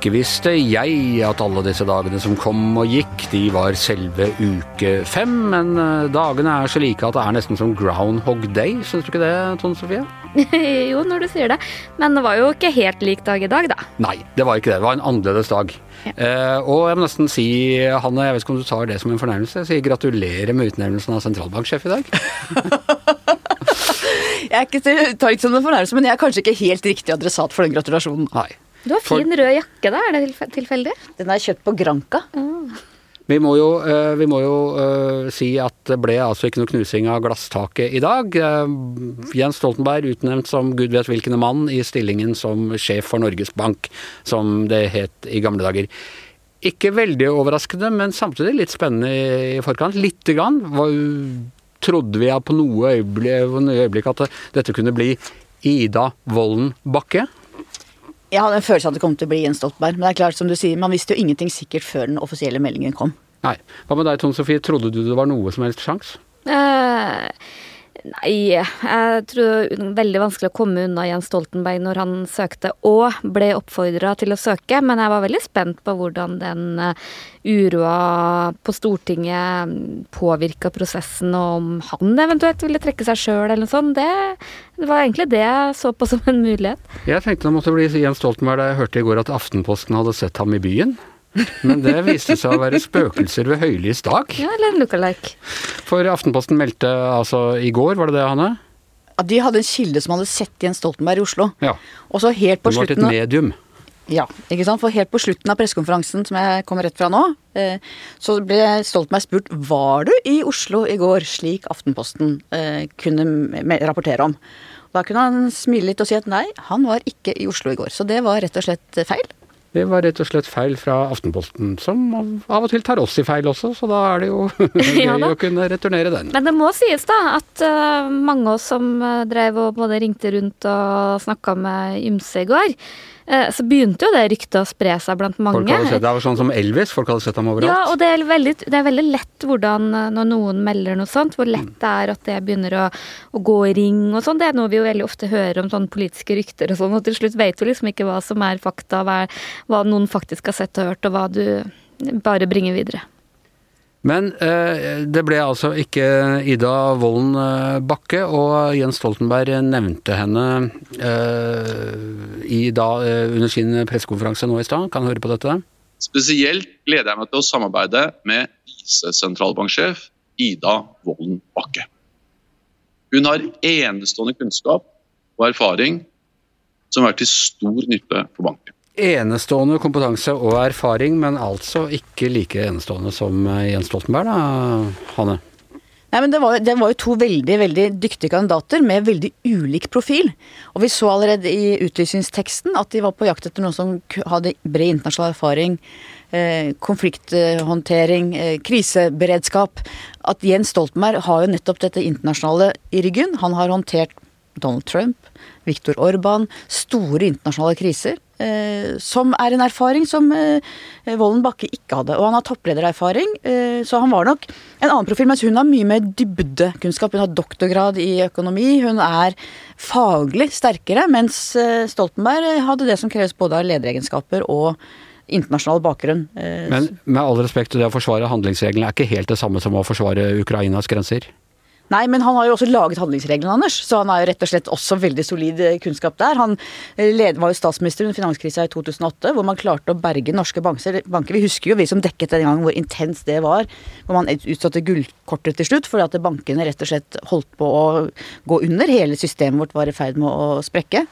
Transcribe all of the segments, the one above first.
Ikke visste jeg at alle disse dagene som kom og gikk, de var selve uke fem, men eh, dagene er så like at det er nesten som Groundhog Day, syns du ikke det, Tone Sofie? jo, når du sier det. Men det var jo ikke helt lik dag i dag, da. Nei, det var ikke det. Det var en annerledes dag. Ja. Eh, og jeg må nesten si, Hanne, jeg vet ikke om du tar det som en fornærmelse, sier gratulerer med utnevnelsen av sentralbanksjef i dag. jeg er ikke, tar ikke som en fornærmelse, men jeg er kanskje ikke helt riktig adressat for den gratulasjonen. Nei. Du har fin For... rød jakke, da. Er det tilfeldig? Den er kjøpt på Granka. Mm. Vi må jo, uh, vi må jo uh, si at det ble altså ikke noe knusing av glasstaket i dag. Uh, Jens Stoltenberg utnevnt som gud vet hvilken mann i stillingen som sjef for Norges Bank, som det het i gamle dager. Ikke veldig overraskende, men samtidig litt spennende i forkant. Lite grann. Var, trodde vi på noe øyeblikk, noe øyeblikk at dette kunne bli Ida Vollen Bakke? Jeg hadde en følelse av at det kom til å bli Jens Stoltenberg. Men det er klart, som du sier, man visste jo ingenting sikkert før den offisielle meldingen kom. Nei. Hva med deg, Tone Sofie? Trodde du det var noe som helst sjanse? Uh, Nei, jeg tror det er veldig vanskelig å komme unna Jens Stoltenberg når han søkte, og ble oppfordra til å søke, men jeg var veldig spent på hvordan den eh, uroa på Stortinget påvirka prosessen, og om han eventuelt ville trekke seg sjøl eller noe sånt. Det, det, var egentlig det jeg så på som en mulighet. Jeg tenkte det måtte bli Jens Stoltenberg da jeg hørte i går at Aftenposten hadde sett ham i byen. Men det viste seg å være spøkelser ved høylys dag. Ja, eller en lookalike. For Aftenposten meldte altså i går, var det det, Hanne? Ja, de hadde en kilde som hadde sett Jens Stoltenberg i Oslo. Ja. Og så helt på slutten Det var et medium. Ja, ikke sant. For helt på slutten av pressekonferansen som jeg kommer rett fra nå, eh, så ble Stoltenberg spurt var du i Oslo i går, slik Aftenposten eh, kunne rapportere om. Da kunne han smile litt og si at nei, han var ikke i Oslo i går. Så det var rett og slett feil. Det var rett og slett feil fra Aftenposten, som av og til tar oss i feil også, så da er det jo gøy ja, å kunne returnere den. Men det må sies da at uh, mange av oss som uh, drev og både ringte rundt og snakka med ymse i går, Eh, så begynte jo det ryktet å spre seg blant mange. Sett, det var sånn som Elvis, folk hadde sett ham overalt. Ja, og det er, veldig, det er veldig lett hvordan, eh, når noen melder noe sånt, hvor lett det er at det begynner å, å gå i ring og sånn. Det er noe vi jo veldig ofte hører om sånne politiske rykter og sånn, og til slutt vet du liksom ikke hva som er fakta, hva, hva noen faktisk har sett og hørt, og hva du bare bringer videre. Men eh, det ble altså ikke Ida Wolden eh, Bakke, og Jens Stoltenberg nevnte henne eh, i da, eh, under sin pressekonferanse nå i stad. Kan høre på dette? Spesielt gleder jeg meg til å samarbeide med visesentralbanksjef Ida Wolden Bakke. Hun har enestående kunnskap og erfaring som er til stor nytte for banken enestående kompetanse og erfaring, men altså ikke like enestående som eh, Jens Stoltenberg, da, Hanne? Nei, men det var, det var, jo to veldig veldig dyktige kandidater med veldig ulik profil. Og vi så allerede i utlysningsteksten at de var på jakt etter noen som hadde bred internasjonal erfaring. Eh, konflikthåndtering, eh, kriseberedskap. At Jens Stoltenberg har jo nettopp dette internasjonale i ryggen. Han har håndtert Donald Trump, Viktor Orban, store internasjonale kriser. Eh, som er en erfaring som eh, Volden Bakke ikke hadde. Og han har toppledererfaring, eh, så han var nok en annen profil. Mens hun har mye mer dybdekunnskap. Hun har doktorgrad i økonomi. Hun er faglig sterkere, mens Stoltenberg hadde det som kreves både av lederegenskaper og internasjonal bakgrunn. Men med all respekt, det å forsvare handlingsreglene er ikke helt det samme som å forsvare Ukrainas grenser? Nei, men han har jo også laget handlingsreglene, Anders. Så han har jo rett og slett også veldig solid eh, kunnskap der. Han eh, var jo statsminister under finanskrisa i 2008, hvor man klarte å berge norske banker. Vi husker jo, vi som dekket den gangen, hvor intenst det var. Hvor man utsatte gullkortet til slutt, fordi at bankene rett og slett holdt på å gå under. Hele systemet vårt var i ferd med å sprekke.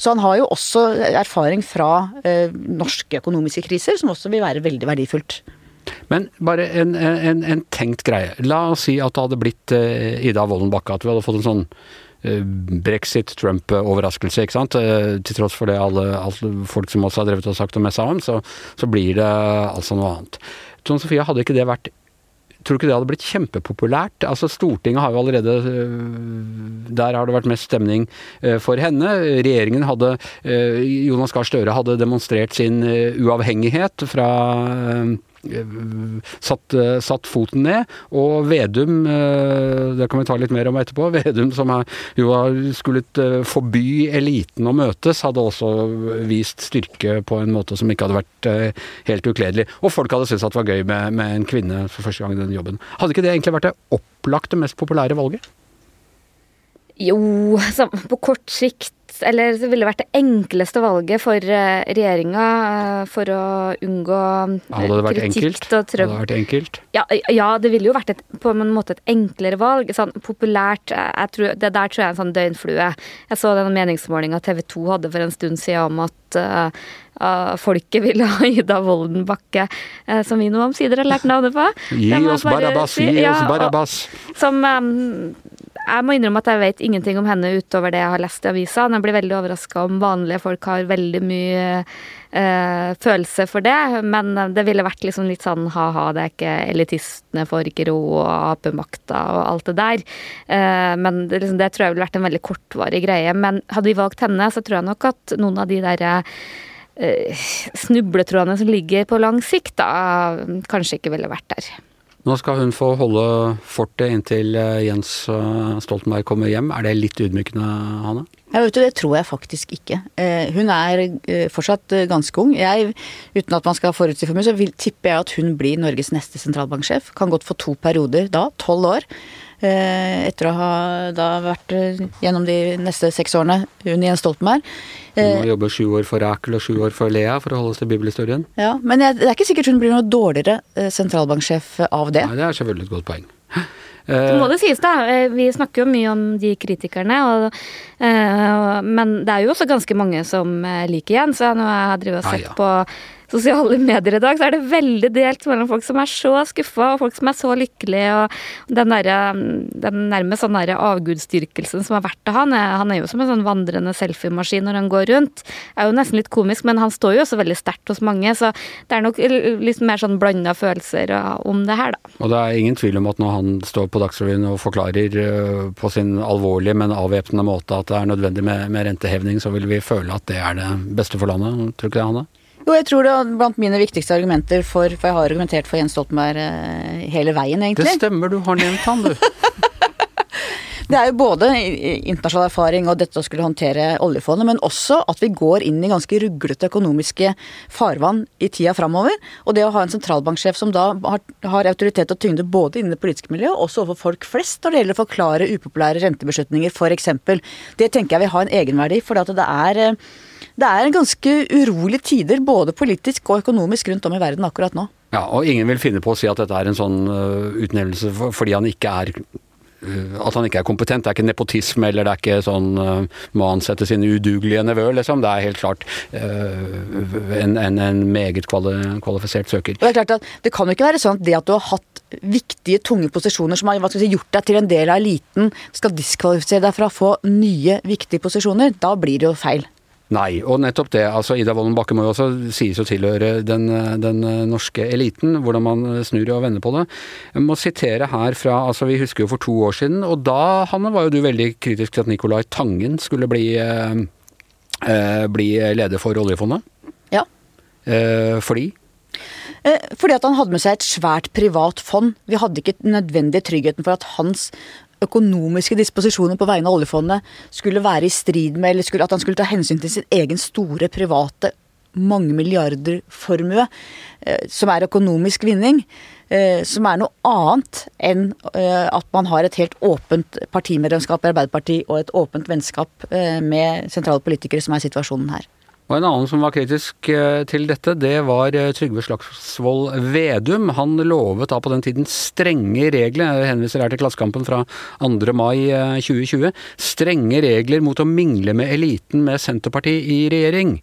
Så han har jo også erfaring fra eh, norske økonomiske kriser, som også vil være veldig verdifullt. Men bare en, en, en, tenkt greie. La oss si at det hadde blitt uh, Ida Wolden Bakke, at vi hadde fått en sånn uh, brexit-Trump-overraskelse, ikke sant. Uh, til tross for det alle, alle, folk som også har drevet og sagt og messa om, så, så blir det altså noe annet. Tone Sofie, hadde ikke det vært Tror du ikke det hadde blitt kjempepopulært? Altså Stortinget har jo allerede Der har det vært mest stemning for henne. Regjeringen hadde Jonas Gahr Støre hadde demonstrert sin uavhengighet fra satt, satt, foten ned. Og Vedum, det kan vi ta litt mer om etterpå, Vedum som jo har skullet forby eliten å møtes, hadde også vist styrke på en måte som ikke hadde vært helt ukledelig. Og folk hadde syntes at det var gøy med, med en kvinne for første gang i den jobben. Hadde ikke det egentlig vært det opplagte, mest populære valget? Jo, på kort sikt eller det ville vært det enkleste valget for eh, regjeringa eh, for å unngå det vært enkelt? Hadde det vært enkelt? Ja, ja, det ville jo vært et, på en måte et enklere valg. Sånn populært eh, tror, Det der tror jeg er en sånn døgnflue. Jeg så den meningsmålinga TV 2 hadde for en stund siden om at uh, uh, folket ville ha Ida Voldenbakke, uh, som vi nå omsider har lært navnet på. Gi oss Barabas, gi oss Barabas. Som um, jeg må innrømme at jeg vet ingenting om henne utover det jeg har lest i avisa. Jeg blir veldig overraska om vanlige folk har veldig mye eh, følelse for det. Men det ville vært liksom litt sånn ha-ha, det er ikke elitistene får ikke ro og Ap-makta og alt det der. Eh, men det, liksom, det, tror jeg ville vært en veldig kortvarig greie. Men hadde vi valgt henne, så tror jeg nok at noen av de derre eh, snubletrådene som ligger på lang sikt, da kanskje ikke ville vært der. Nå skal hun få holde fortet inntil eh, Jens eh, Stoltenberg kommer hjem. Er det litt ydmykende, Hanne? Ja, vet du, Det tror jeg faktisk ikke. Eh, hun er fortsatt ganske ung. Jeg, uten at man skal forutsi for mye, så tipper jeg at hun blir Norges neste sentralbanksjef. Kan godt få to perioder da, tolv år. Eh, etter å ha da vært eh, gjennom de neste seks årene under Jens Stoltenberg. Hun må jobbe sju år for Akel og sju år for Lea for å holde oss til bibelhistorien. Ja, Men jeg, det er ikke sikkert hun blir noe dårligere eh, sentralbanksjef av det. Nei, Det er selvfølgelig et godt poeng. Det må det sies, da. Vi snakker jo mye om de kritikerne. Og, men det er jo også ganske mange som liker Jens. Når jeg har drevet og sett ah, ja. på sosiale medier i dag, så er det veldig delt mellom folk som er så skuffa, og folk som er så lykkelige, og den, der, den nærmest sånn derre avgudsdyrkelsen som har vært av han. Han er jo som en sånn vandrende selfiemaskin når han går rundt. Er jo nesten litt komisk, men han står jo også veldig sterkt hos mange, så det er nok litt mer sånn blanda følelser om det her, da. Og det er ingen tvil om at når han står på Dagsrevyen og forklarer øh, på sin alvorlige, men avvæpnende måte at det er nødvendig med, med rentehevning, så vil vi føle at det er det beste for landet. Tror du ikke det, Hanne? Jo, jeg tror det er blant mine viktigste argumenter for For jeg har argumentert for Jens Stoltenberg eh, hele veien, egentlig. Det stemmer, du har nevnt han, du. Det er jo både internasjonal erfaring og dette å skulle håndtere oljefondet, men også at vi går inn i ganske ruglete økonomiske farvann i tida framover. Og det å ha en sentralbanksjef som da har, har autoritet og tyngde både innen det politiske miljøet og også overfor folk flest når det gjelder å forklare upopulære rentebeslutninger, f.eks. Det tenker jeg vil ha en egenverdi, for det er eh, det er ganske urolige tider, både politisk og økonomisk rundt om i verden akkurat nå. Ja, og ingen vil finne på å si at dette er en sånn uh, utnevnelse fordi han ikke er at han ikke er kompetent. Det er ikke nepotisme eller det er ikke sånn uh, må ansette sine udugelige nevøer, liksom. Det er helt klart en, en, en, meget kvali, kvalifisert søker. Det er klart at det kan jo ikke være sånn at det at du har hatt viktige, tunge posisjoner som har si, gjort deg til en del av eliten, skal diskvalifisere deg fra å få nye, viktige posisjoner. Da blir det jo feil. Nei, og nettopp det. altså Ida Wolden Bakke må jo også sies å tilhøre den, den, norske eliten, hvordan man snur og vender på det. Jeg må sitere her fra altså Vi husker jo for to år siden, og da Hanne, var jo du veldig kritisk til at Nicolai Tangen skulle bli, eh, eh bli leder for oljefondet. Ja. Eh, fordi? Eh, fordi at han hadde med seg et svært privat fond. Vi hadde ikke den nødvendige tryggheten for at hans økonomiske disposisjoner på vegne av oljefondet skulle være i strid med, eller skulle, at han skulle ta hensyn til sin egen store private mange milliarder formue, eh, som er økonomisk vinning. Eh, som er noe annet enn eh, at man har et helt åpent partimedlemskap i Arbeiderpartiet og et åpent vennskap med sentrale politikere, som er situasjonen her. Og En annen som var kritisk eh, til dette, det var eh, Trygve Slagsvold Vedum. Han lovet da på den tiden strenge regler, jeg henviser her til Klassekampen fra 2. mai 2020, eh, strenge regler mot å mingle med eliten med Senterpartiet i regjering.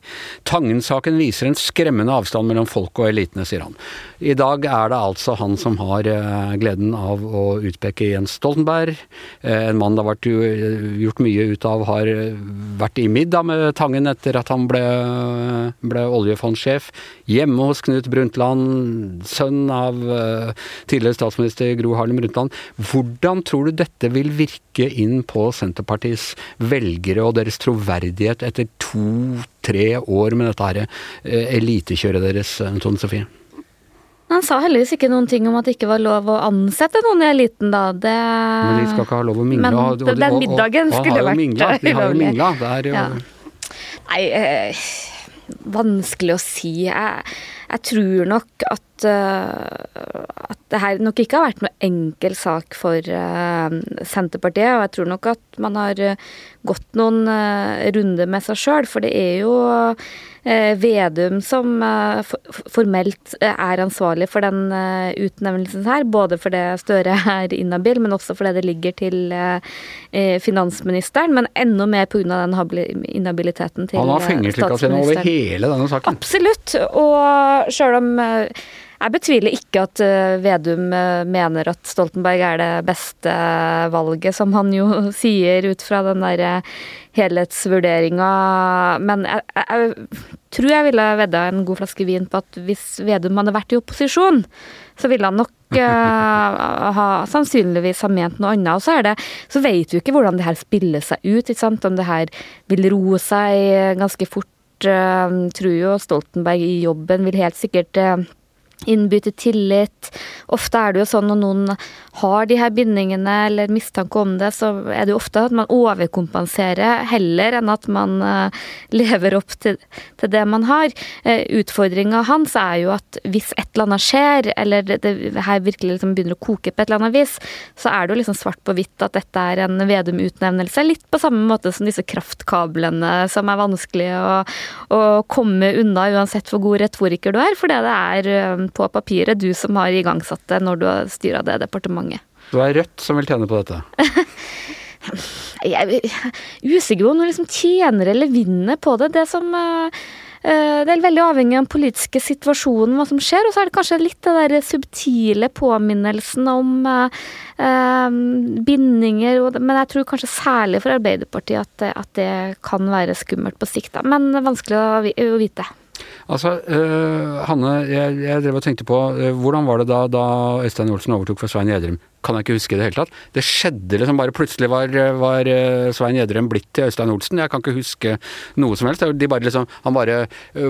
Tangen-saken viser en skremmende avstand mellom folk og elitene, sier han. I dag er det altså han som har gleden av å utpeke Jens Stoltenberg, en mann det har vært gjort mye ut av, har vært i middag med Tangen etter at han ble ble oljefondsjef. Hjemme hos Knut Brundtland, sønn av uh, tidligere statsminister Gro Harlem Brundtland. Hvordan tror du dette vil virke inn på Senterpartiets velgere og deres troverdighet etter to-tre år med dette her uh, elitekjøret deres, Tone Sofie? Han sa heldigvis ikke noen ting om at det ikke var lov å ansette noen i eliten, da. Det Men de skal ikke ha lov å mingle. Men den middagen skulle vært, mingla. De har jo mingla. Det er jo Ja. Nei, eh, vanskelig å si. Jeg, jeg tror nok at, eh, at det her nok ikke har vært noe enkel sak for eh, Senterpartiet. Og jeg tror nok at man har eh, gått noen eh, runder med seg sjøl, for det er jo Vedum som eh, formelt eh, er ansvarlig for den eh, utnevnelsen her. Både fordi Støre er inhabil, men også fordi det ligger til eh, eh, finansministeren. Men enda mer pga. den habili- inhabiliteten til Han har eh, sine over hele denne saken. Absolutt. Og sjøl om eh, jeg betviler ikke at eh, Vedum eh, mener at Stoltenberg er det beste valget, som han jo sier ut fra den der eh, helhetsvurderinga. Men jeg, jeg, jeg tror jeg ville vedda en god flaske vin på at hvis Vedum hadde vært i opposisjon, så ville han nok uh, ha, sannsynligvis ha ment noe annet. Og så, er det, så vet vi ikke hvordan det her spiller seg ut. Om det her vil roe seg ganske fort. Uh, tror jo Stoltenberg i jobben vil helt sikkert eh, til tillit. Ofte er det jo sånn når noen har de her bindingene eller mistanke om det, så er det jo ofte at man overkompenserer heller enn at man eh, lever opp til, til det man har. Uh, Utfordringa hans er jo at hvis et eller annet skjer, eller det, det her virkelig liksom begynner å koke på et eller annet vis, så er det jo liksom svart på hvitt at dette er en Vedum-utnevnelse. Litt på samme måte som disse kraftkablene som er vanskelig å, å komme unna uansett hvor god retoriker du er, fordi det er på papiret du som har igangsatt det når du har styra det departementet. Det er Rødt som vil tjene på dette. Jeg er usikker på om du liksom tjener eller vinner på det. Det som eh, eh, det er veldig avhengig av den politiske situasjonen, hva som skjer. Og så er det kanskje litt det der subtile påminnelsen om eh, eh, bindinger. Men jeg tror kanskje særlig for Arbeiderpartiet at, det- at det kan være skummelt på sikt. Da. Men vanskelig å vite. Altså, uh, Hanne, jeg, jeg drev og tenkte på uh, hvordan var det da, da Øystein Olsen overtok for Svein Gjedrem? Kan jeg ikke huske i det hele tatt. Det skjedde liksom bare plutselig var, var øh, Svein Gjedrem blitt til Øystein Olsen. Jeg kan ikke huske noe som helst. De bare liksom, han bare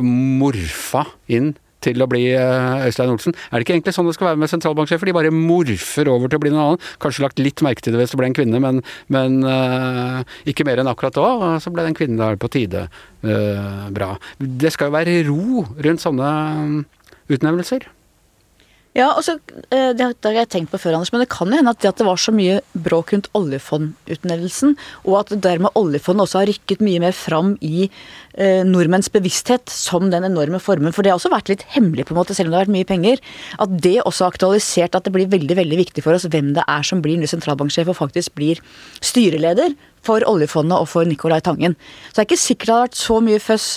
morfa inn til å bli øh, Øystein Olsen. Er det ikke egentlig sånn det skal være med sentralbanksjefer? De bare morfer over til å bli noen annen. Kanskje lagt litt merke til det hvis det ble en kvinne, men, men uh, ikke mer enn akkurat da. Og så ble den kvinnen der på tide uh, bra. Det skal jo være ro rundt sånne øh, utnevnelser. Ja, og så, eh, Det har jeg tenkt på før, Anders, men det kan jo hende at det, at det var så mye bråk rundt oljefondutnevnelsen, og at dermed oljefondet også har rykket mye mer fram i eh, nordmenns bevissthet som den enorme formuen. For det har også vært litt hemmelig, på en måte, selv om det har vært mye penger. At det også har aktualisert at det blir veldig veldig viktig for oss hvem det er som blir ny sentralbanksjef og faktisk blir styreleder for oljefondet og for Nicolai Tangen. Så det er ikke sikkert det har vært så mye føss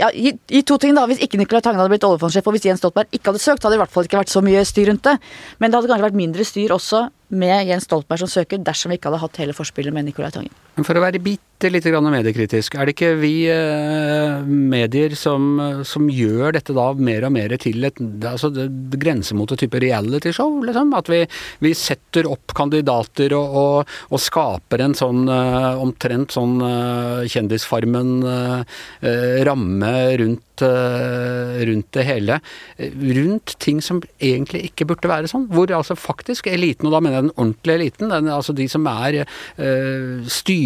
ja, i, i to ting da, Hvis ikke Nicolai Tangen hadde blitt oljefondsjef, og hvis Jens Stoltenberg ikke hadde søkt, hadde det i hvert fall ikke vært så mye styr rundt det. Men det hadde kanskje vært mindre styr også med Jens Stoltenberg som søker, dersom vi ikke hadde hatt hele forspillet med Nicolai Tangen. Men for å være bitte lite grann mediekritisk, er det ikke vi eh, medier som, som gjør dette da mer og mer til et altså grenser mot et type realityshow, liksom? At vi, vi setter opp kandidater og, og, og skaper en sånn eh, omtrent sånn eh, Kjendisfarmen-ramme rundt, rundt det hele. Rundt ting som egentlig ikke burde være sånn. Hvor altså faktisk eliten, og da mener jeg den ordentlige eliten, den, altså de som er eh, styrer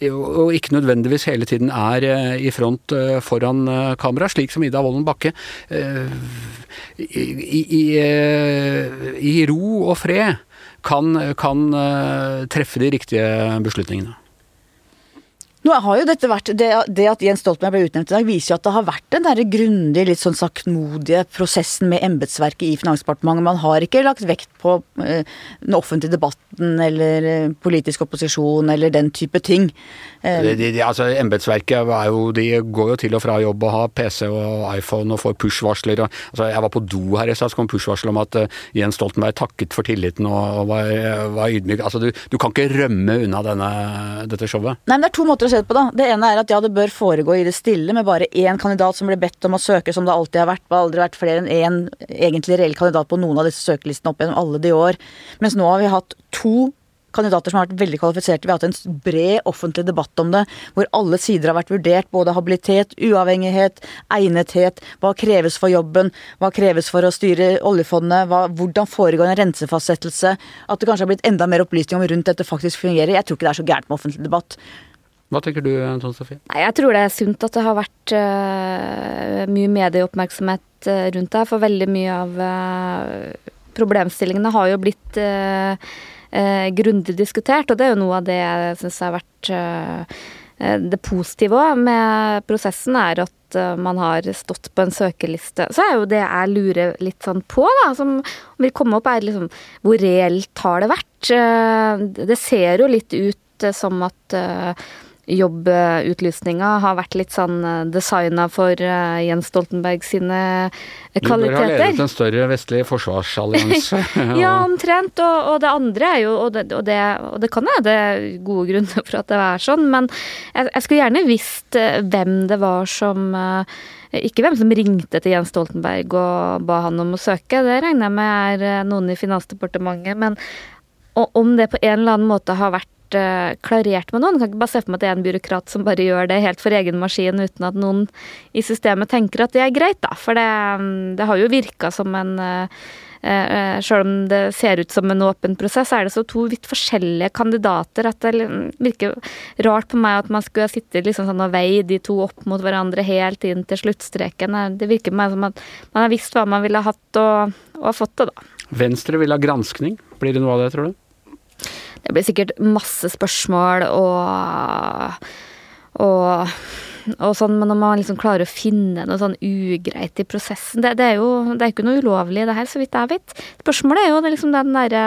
eh, og ikke nødvendigvis hele tiden er eh, i front eh, foran kamera, slik som Ida Wolden Bakke. i, i, i, ro og fred kan, kan treffe de riktige beslutningene. Nå har jo dette vært, det, det at Jens Stoltenberg ble utnevnt i dag, viser jo at det har vært den der grundige, litt sånn saktmodige prosessen med embetsverket i Finansdepartementet. Man har ikke lagt vekt på eh, den offentlige debatten eller eh, politisk opposisjon eller den type ting. Eh, De, de, altså, Embetsverket er går jo til og fra jobb og har PC og iPhone og får push-varsler. Altså, jeg var på do her i stad, så kom push-varsel om at uh, Jens Stoltenberg takket for tilliten og, og var, var ydmyk. Altså, du, du kan ikke rømme unna denne, dette showet. Nei, men Det er to måter å det på. da. Det ene er at ja, det bør foregå i det stille med bare én kandidat som ble bedt om å søke, som det alltid har vært. Det har aldri vært flere enn én egentlig reell kandidat på noen av disse søkelistene opp gjennom alle de år. Mens nå har vi hatt to kandidater som har vært veldig kvalifiserte. Vi har hatt en bred offentlig debatt om det, hvor alle sider har vært vurdert. Både habilitet, uavhengighet, egnethet, hva kreves for jobben, hva kreves for å styre oljefondet, hva, hvordan foregår en rensefastsettelse. At det kanskje har blitt enda mer opplysning om rundt dette faktisk fungerer. Jeg tror ikke det er så gærent med offentlig debatt. Hva tenker du, Tone Sofie? Nei, Jeg tror det er sunt at det har vært uh, mye medieoppmerksomhet uh, rundt det. For veldig mye av uh, problemstillingene har jo blitt grundig diskutert. Og det er jo noe av det jeg syns har vært det positive òg med prosessen, er at man har stått på en søkeliste. Så er jo det jeg lurer litt sånn på, da, som vil komme opp, er liksom hvor reelt har det vært? Det ser jo litt ut som at jobbutlysninga har vært litt sånn eh, designa for uh, Jens Stoltenberg sine kvaliteter. Du bør ha ledet en større vestlig forsvarsallianse. ja, omtrent. Og, og, det andre er jo, og det, og det, og det kan være det gode grunner for at det er sånn, men jeg, jeg skulle gjerne visst hvem det var som ikke hvem som ringte til Jens Stoltenberg og ba han om å søke, det regner jeg med er noen i Finansdepartementet. Men om det på en eller annen måte har vært uh, klarert med noen. Kan ikke bare se for meg at det er en byråkrat som bare gjør det helt for egen maskin uten at noen i systemet tenker at det er greit, da. For det, mm, det har jo virka som en uh, Uh, selv om det ser ut som en åpen prosess, er det så to vidt forskjellige kandidater at det virker rart på meg at man skulle sitte liksom sånn og veid de to opp mot hverandre helt inn til sluttstreken. Det virker på meg som at man har visst hva man ville hatt, og, og fått det, da. Venstre vil ha granskning. Blir det noe av det, tror du? Det blir sikkert masse spørsmål og, og og sånn, men når man liksom klarer å finne noe sånn ugreit i prosessen Det, det er jo det er ikke noe ulovlig, det her, så vidt jeg vet. Spørsmålet er jo det liksom den derre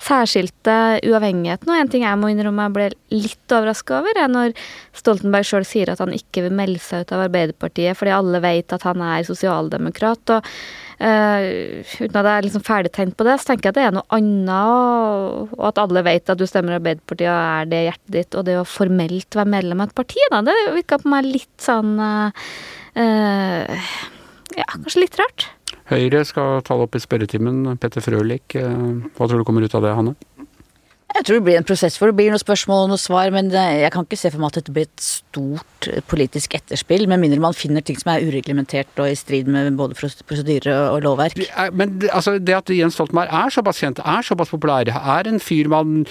særskilte uavhengigheten. Og en ting jeg må innrømme jeg ble litt overraska over, er når Stoltenberg sjøl sier at han ikke vil melde seg ut av Arbeiderpartiet fordi alle vet at han er sosialdemokrat. og Uh, uten at jeg er liksom ferdigtegnet på det, så tenker jeg at det er noe annet, og, at alle vet at du stemmer Arbeiderpartiet og er det hjertet ditt, og det å formelt være medlem av et parti, da, det virka på meg litt sånn uh, Ja, kanskje litt rart. Høyre skal tale opp i spørretimen. Petter Frølich, hva tror du kommer ut av det, Hanne? Jeg tror det blir en prosess hvor det blir noen spørsmål og noen svar, men jeg kan ikke se for meg at dette blir et stort politisk etterspill, med mindre man finner ting som er ureglementert og i strid med både prosedyre og lovverk. Men altså, det at Jens Stoltenberg er såpass kjent, er såpass populær, er en fyr man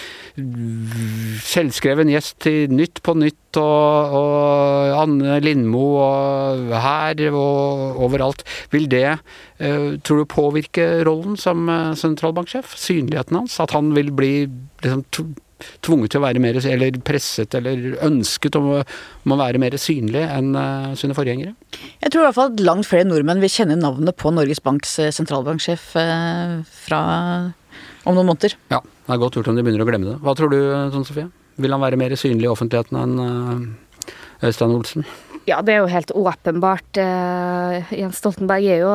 Selvskreven gjest til Nytt på Nytt og, og Anne Lindmo og her og overalt. Vil det, tror du, påvirke rollen som uh, sentralbanksjef? Synligheten hans? At han vil bli liksom, tvunget til å være mer, eller presset eller ønsket om å, om å være mer synlig enn uh, sine forgjengere? Jeg tror i hvert fall at langt flere nordmenn vil kjenne navnet på Norges Banks sentralbanksjef fra om noen måneder. Ja, det er godt gjort om de begynner å glemme det. Hva tror du, Tone Sofie? Vil han være mer synlig i offentligheten enn uh, Øystein Olsen? Ja, det er jo helt åpenbart. Jens Stoltenberg er jo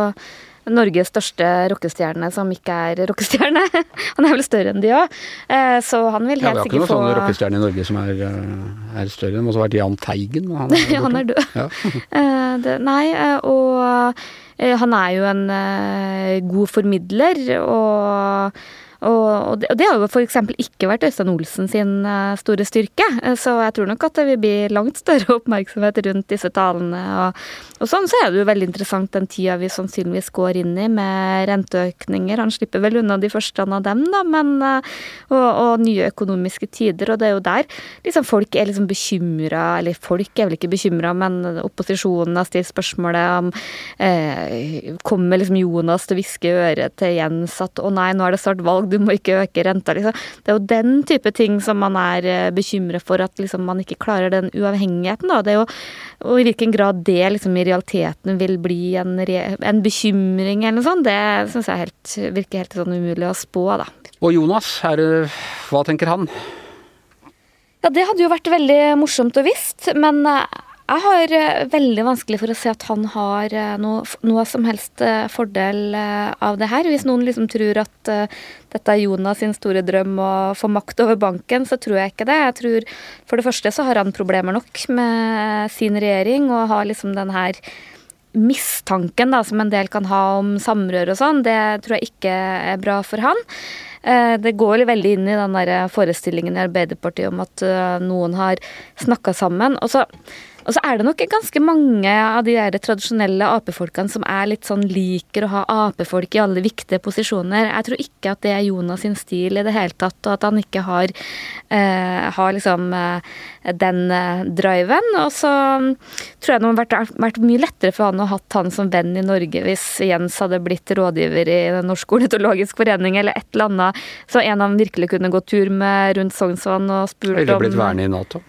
Norges største rockestjerne som ikke er rockestjerne. Han er vel større enn de òg, uh, så han vil helt sikkert få Ja, Vi har ikke noen få... sånne rockestjerner i Norge som er, er større. Det må også ha vært Jahn Teigen. Han er, han er død. Ja. det, nei, og han er jo en god formidler, og og, det, og det har jo f.eks. ikke vært Øystein Olsen sin eh, store styrke, eh, så jeg tror nok at det vil bli langt større oppmerksomhet rundt disse talene. Og, og sånn så er det jo veldig interessant den tida vi sannsynligvis går inn i med renteøkninger. Han slipper vel unna de første av dem, da, men eh, og, og nye økonomiske tider. Og det er jo der liksom folk er liksom bekymra, eller folk er vel ikke bekymra, men opposisjonen har stilt spørsmålet om eh, Kommer liksom Jonas til å hviske i øret til Jens at å nei, nå er det snart valg, du må ikke øke renta, liksom. Det er jo den type ting som man er bekymra bekymret for, at liksom man ikke klarer den uavhengigheten, da. Det er jo og i hvilken grad det liksom i realiteten vil bli en, en bekymring eller noe sånt, det syns jeg helt, virker helt sånn umulig å spå, da. Og Jonas, er, hva tenker han? Ja, det hadde jo vært veldig morsomt å visst, men eh, jeg har eh, veldig vanskelig for å se at han har eh, noe, noe som helst eh, fordel av det her. Hvis noen liksom tror at dette er Jonas sin store drøm å få makt over banken, så tror jeg ikke det. Jeg tror For det første så har han problemer nok med sin regjering og har liksom den her mistanken da, som en del kan ha om samrøre og sånn, det tror jeg ikke er bra for han. Det går veldig inn i den der forestillingen i Arbeiderpartiet om at noen har snakka sammen. Og så og så er det nok ganske mange av de der tradisjonelle Ap-folkene som er litt sånn liker å ha Ap-folk i alle viktige posisjoner. Jeg tror ikke at det er Jonas sin stil i det hele tatt, og at han ikke har, eh, har liksom eh, den eh, driven. Og så tror jeg det hadde vært, vært, mye lettere for han å ha hatt han som venn i Norge hvis Jens hadde blitt rådgiver i Den norske ornitologisk forening eller et eller annet, så en dem virkelig kunne gå tur med rundt Sognsvann og spurt om Eller blitt vernet i Nato.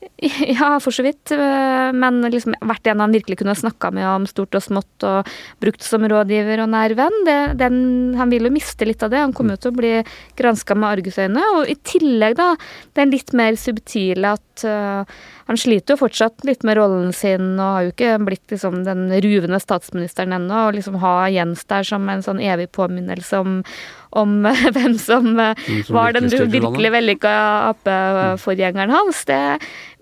Ja, for så vidt. Eh, men liksom vært en han virkelig kunne snakka med om stort og smått og brukt som rådgiver og nær venn. Han vil jo miste litt av det. Han kommer jo til å bli granska med argusøyne. Og i tillegg, da, den litt mer subtile at uh, han sliter jo fortsatt litt med rollen sin og har jo ikke blitt liksom den ruvende statsministeren ennå. Og liksom ha Jens der som en sånn evig påminnelse om, om hvem som, som var den virkelig vellykka Ap-forgjengeren hans, det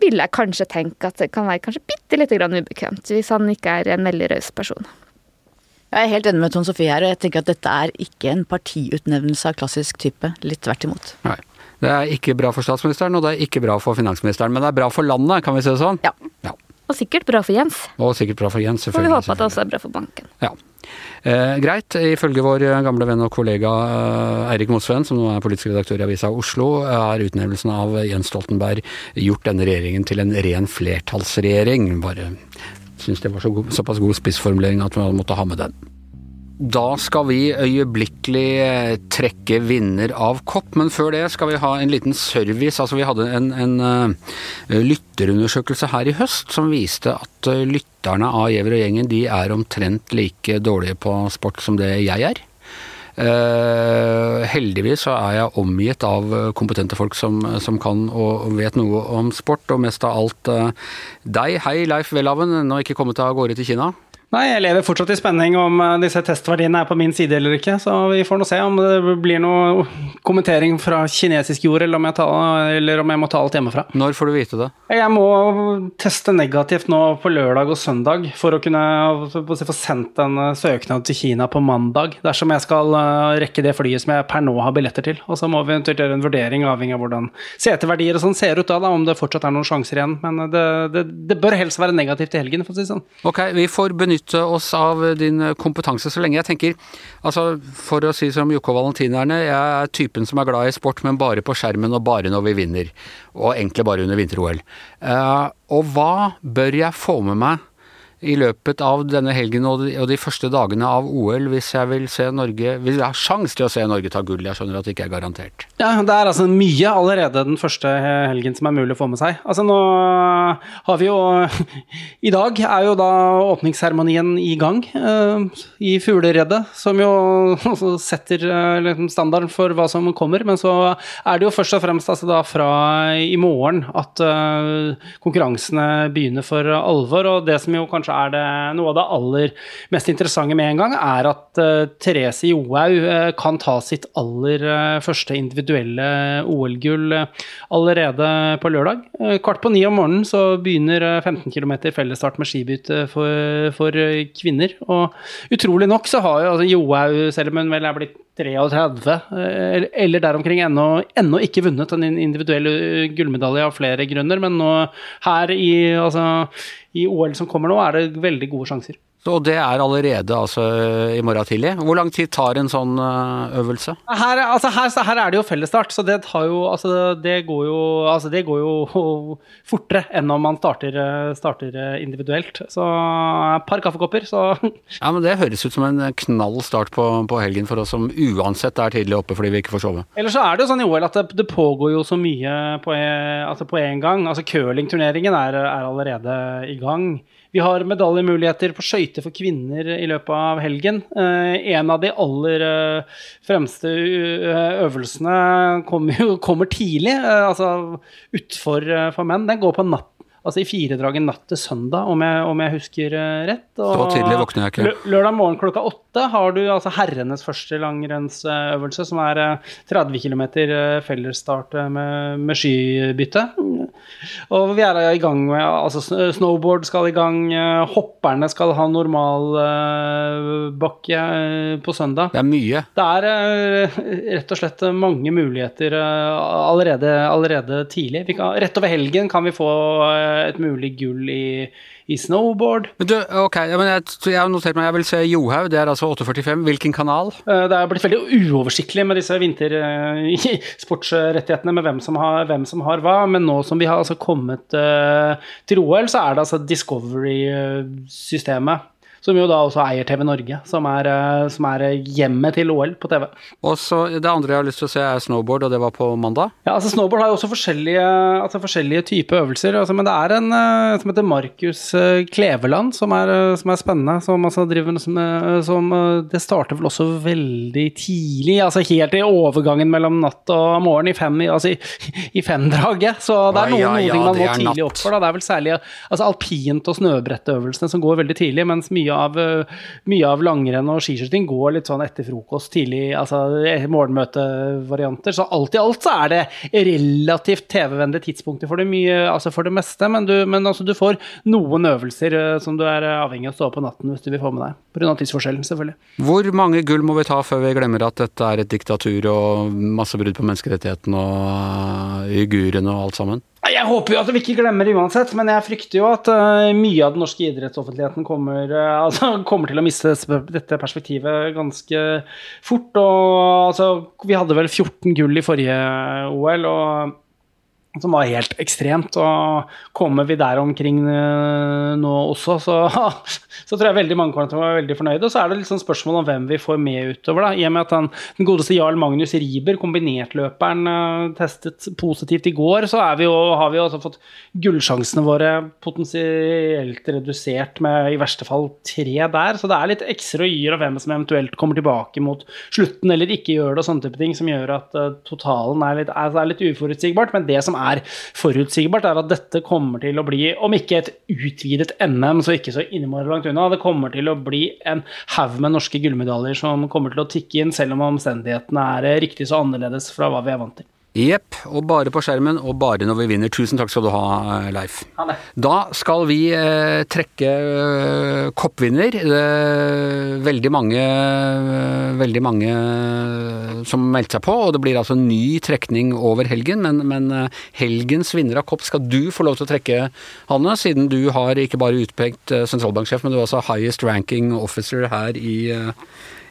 vil jeg kanskje tenke at det kan være kanskje bitte lite grann ubekvemt, hvis han ikke er en veldig raus person. Jeg er helt enig med Tone Sofie her, og jeg tenker at dette er ikke en partiutnevnelse av klassisk type. Litt tvert imot. Nei. Det er ikke bra for statsministeren, og det er ikke bra for finansministeren. Men det er bra for landet, kan vi si det sånn? Ja. ja. Og sikkert bra for Jens. Og sikkert bra for Jens, selvfølgelig. Og vi håper at det også er bra for banken. Ja. Eh, greit. Ifølge vår gamle venn og kollega eh, Eirik Mosveen, som nå er politisk redaktør i Avisa Oslo, er utnevnelsen av Jens Stoltenberg gjort denne regjeringen til en ren flertallsregjering. Bare syns det var så god, såpass god spissformulering at man måtte ha med den. Da skal vi øyeblikkelig eh, trekke vinner av kopp, men før det skal vi ha en liten service. Altså Vi hadde en, en uh, lytterundersøkelse her i høst som viste at uh, lytterne av Gjever og gjengen de er omtrent like dårlige på sport som det jeg er. Uh, heldigvis så er jeg omgitt av kompetente folk som, som, kan og vet noe om sport, og mest av alt deg. Hei, Leif Welhaven, ennå ikke kommet av gårde til Kina? Nei, jeg lever fortsatt i spenning om eh, disse testverdiene er på min side eller ikke. Så vi får nå se om det blir noe kommentering fra kinesisk jord, eller om jeg, tar, eller om jeg må ta alt hjemmefra. Når får du vite det? Jeg må teste negativt nå på lørdag og søndag for å kunne få sendt en eh, søknad til Kina på mandag. Dersom jeg skal eh, rekke det flyet som jeg per nå har billetter til. Og så må vi eventuelt gjøre en vurdering avhengig av hvordan seteverdier og sånn ser ut da, da, om det fortsatt er noen sjanser igjen. Men det, det, det bør helst være negativt i helgen, for å si det sånn. Ok, vi får benytte benytte oss av din kompetanse så lenge. Jeg tenker, altså for å si som Jokke og Valentinerne, jeg er typen som er glad i sport, men bare på skjermen og bare når vi vinner. Og egentlig bare under vinter-OL. Uh, og hva bør jeg få med meg i løpet av denne helgen og de, og de, første dagene av OL hvis jeg vil se Norge Hvis jeg har sjanse til å se Norge ta gull. Jeg skjønner at det ikke er garantert. Ja, det er altså mye allerede den første helgen som er mulig å få med seg. Altså nå har vi jo I dag er jo da åpningsseremonien i gang uh, i Fugleredet, som jo setter uh, standarden for hva som kommer. Men så er det jo først og fremst altså da fra i morgen at uh, konkurransene begynner for alvor. Og det som jo kanskje kanskje er det noe av det aller mest interessante med en gang, er at uh, Therese Johaug uh, kan ta sitt aller uh, første individuelle OL-gull allerede på lørdag. kvart på ni om morgenen så begynner 15 km fellesstart med skibytte for, for, kvinner. Og utrolig nok så har jo altså, Johaug, selv om hun vel er blitt 33, eller der omkring, ennå, ikke vunnet en individuell gullmedalje av flere grunner. Men nå her i, altså, i OL som kommer nå, er det veldig gode sjanser. Og det er allerede altså i morgen tidlig. Hvor lang tid tar en sånn eh, øvelse? Her, altså her, her er det jo fellesstart, så det, jo, altså det, går jo, altså det går jo fortere enn om man starter, starter, individuelt. Så et par kaffekopper, så Ja, men det høres ut som en knall start på, på, helgen for oss som uansett er tidlig oppe fordi vi ikke får sove. Ellers så er det jo sånn i OL at det, det pågår jo så mye på, altså på en gang. Altså curlingturneringen er, er allerede i gang. Vi har medaljemuligheter på skøyter for kvinner i løpet av helgen. Eh, en av de aller eh, fremste eh, øvelsene kommer, kommer tidlig, altså utfor for menn. Den går på natt altså i firedraget natt til søndag, om jeg, om jeg husker rett. Og så tidlig våkner jeg ikke. Lørdag morgen klokka åtte har du altså herrenes første langrennsøvelse, som er 30 km fellesstart med, med skybytte. Og vi er i gang med altså Snowboard skal i gang, eh, hopperne skal ha normalbakke på søndag. Det er mye. Det er eh, rett og slett mange muligheter eh, allerede, allerede tidlig. Kan, rett over helgen kan vi få eh, et mulig gull i, i snowboard. Men du, ok, ja, men jeg, jeg har notert meg, jeg vil se Johaug, det er altså 8.45. Hvilken kanal? Eh, Det er blitt veldig uoversiktlig med disse vintersportsrettighetene med hvem som, har, hvem som har hva, men nå som vi har altså kommet eh, til OL, så er det altså Discovery-systemet. Som jo da også eier TV Norge, som er, eh, som er hjemmet til OL på TV. Og så Det andre jeg har lyst til å se, er snowboard, og det var på mandag. Ja, altså Snowboard har jo også forskjellige, altså forskjellige typer øvelser, altså, men det er en eh, som heter Markus eh, Kleveland som er, eh, som er spennende. Som altså driver som, eh, som eh, Det starter vel også veldig tidlig, altså helt i overgangen mellom natt og morgen i, fem, altså i, i femdraget. Så det er Ja, noen, ja, noen ting man må tidlig opp for. Da. Det er vel særlig altså alpint- og snøbrettøvelsene som går veldig tidlig, mens mye av, eh, mye av langrenn og skiskyting går litt sånn etter frokost tidlig, altså eh, morgenmøtevarianter. Så alt i alt så er det relativt TV-vennlige tidspunkter for det, mye, altså for det meste, men, du, men altså du får noen øvelser eh, som du er avhengig av å stå opp på natten hvis du vil få med deg. Pga. tidsforskjellen, selvfølgelig. Hvor mange gull må vi ta før vi glemmer at dette er et diktatur og masse brudd på menneskerettighetene og uigurene og alt sammen? Jeg håper jo at vi ikke glemmer det uansett, men jeg frykter jo at eh, mye av den norske idrettsoffentligheten kommer, eh, altså, kommer til å miste dette perspektivet ganske fort. Og altså, vi hadde vel 14 gull i forrige OL, og som var helt ekstremt. Og kommer vi der omkring eh, nå også, så, så tror jeg veldig mange kommer til å være veldig fornøyde. Og så er det litt sånn spørsmål om hvem vi får med utover. da, I og med at den, den godeste Jarl Magnus Riiber, kombinertløperen, eh, testet positivt i går, så vi jo, har vi jo også fått gullsjansene våre potensielt redusert med i verste fall tre der. Så det er litt ekstra yr av hvem som eventuelt kommer tilbake mot slutten eller ikke gjør det, og sånne type ting, som gjør at eh, totalen er litt, er, er litt uforutsigbart. Men det som er forutsigbart, er at dette kommer til å bli, om ikke et utvidet NM, så ikke så innmari langt unna. Det kommer til å bli en haug med norske gullmedaljer som kommer til å tikke inn, selv om omstendighetene er eh, riktig så annerledes fra hva vi er vant til. Jepp, og bare på skjermen, og bare når vi vinner. Tusen takk skal du ha, eh, Leif. Ha det. Da skal vi eh, trekke eh, koppvinner. Er veldig mange, eh, veldig mange eh, som meldte seg på, og det blir altså ny trekning over helgen. Men, men eh, helgens vinner av kopp skal du få lov til å trekke, Hanne, siden du har ikke bare utpekt eh, sentralbanksjef, men du er også highest ranking officer her i eh,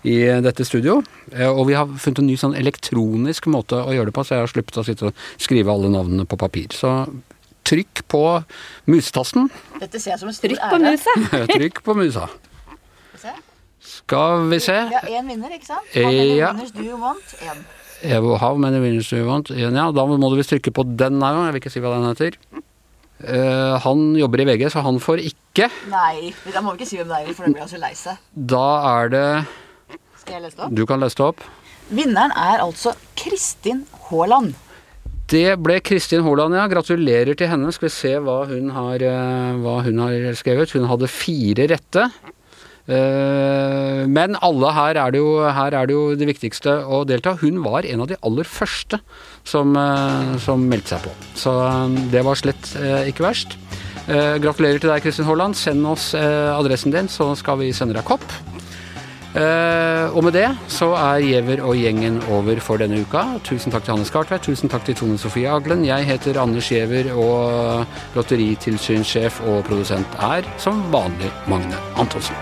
i dette studio. Eh, Og vi har funnet en ny sånn elektronisk måte å gjøre det på, så jeg har sluppet å sitte og skrive alle navnene på papir. Så trykk på musetasten. Dette ser jeg som en stor Trykk på musa. Trykk på musa. Skal vi se. Ja, én vinner, ikke sant? Eh, How many ja. winners do you want? Én. Evo How many winners do you want? Ja, da må du visst trykke på den her òg, jeg vil ikke si hva den heter. Uh, han jobber i VG, så han får ikke. Nei, da må vi ikke si hvem det er, for da blir han så lei seg. Da er det Skal jeg lese det opp? Du kan lese det opp. Vinneren er altså Kristin Haaland. Det ble Kristin Haaland, ja. Gratulerer til henne. Skal vi se hva hun har, eh, hva hun har skrevet. Hun hadde fire rette. Eh, Men alle her er, det jo, her er det jo det viktigste å delta. Hun var en av de aller første som, eh, som meldte seg på. Så det var slett ikke verst. Gratulerer til deg, Kristin Haaland. Send oss adressen din, så skal vi sende deg kopp. Eh, og med det så er Giæver og gjengen over for denne uka. Tusen takk til Hanne Skartveit, tusen takk til Tone Sofie Aglen. Jeg heter Anders Giæver, og lotteritilsynssjef og produsent er som vanlig Magne Antonsen.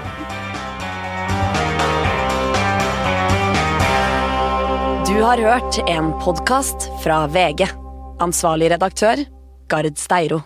Du har hørt en podkast fra VG. Ansvarlig redaktør, Gard Steiro.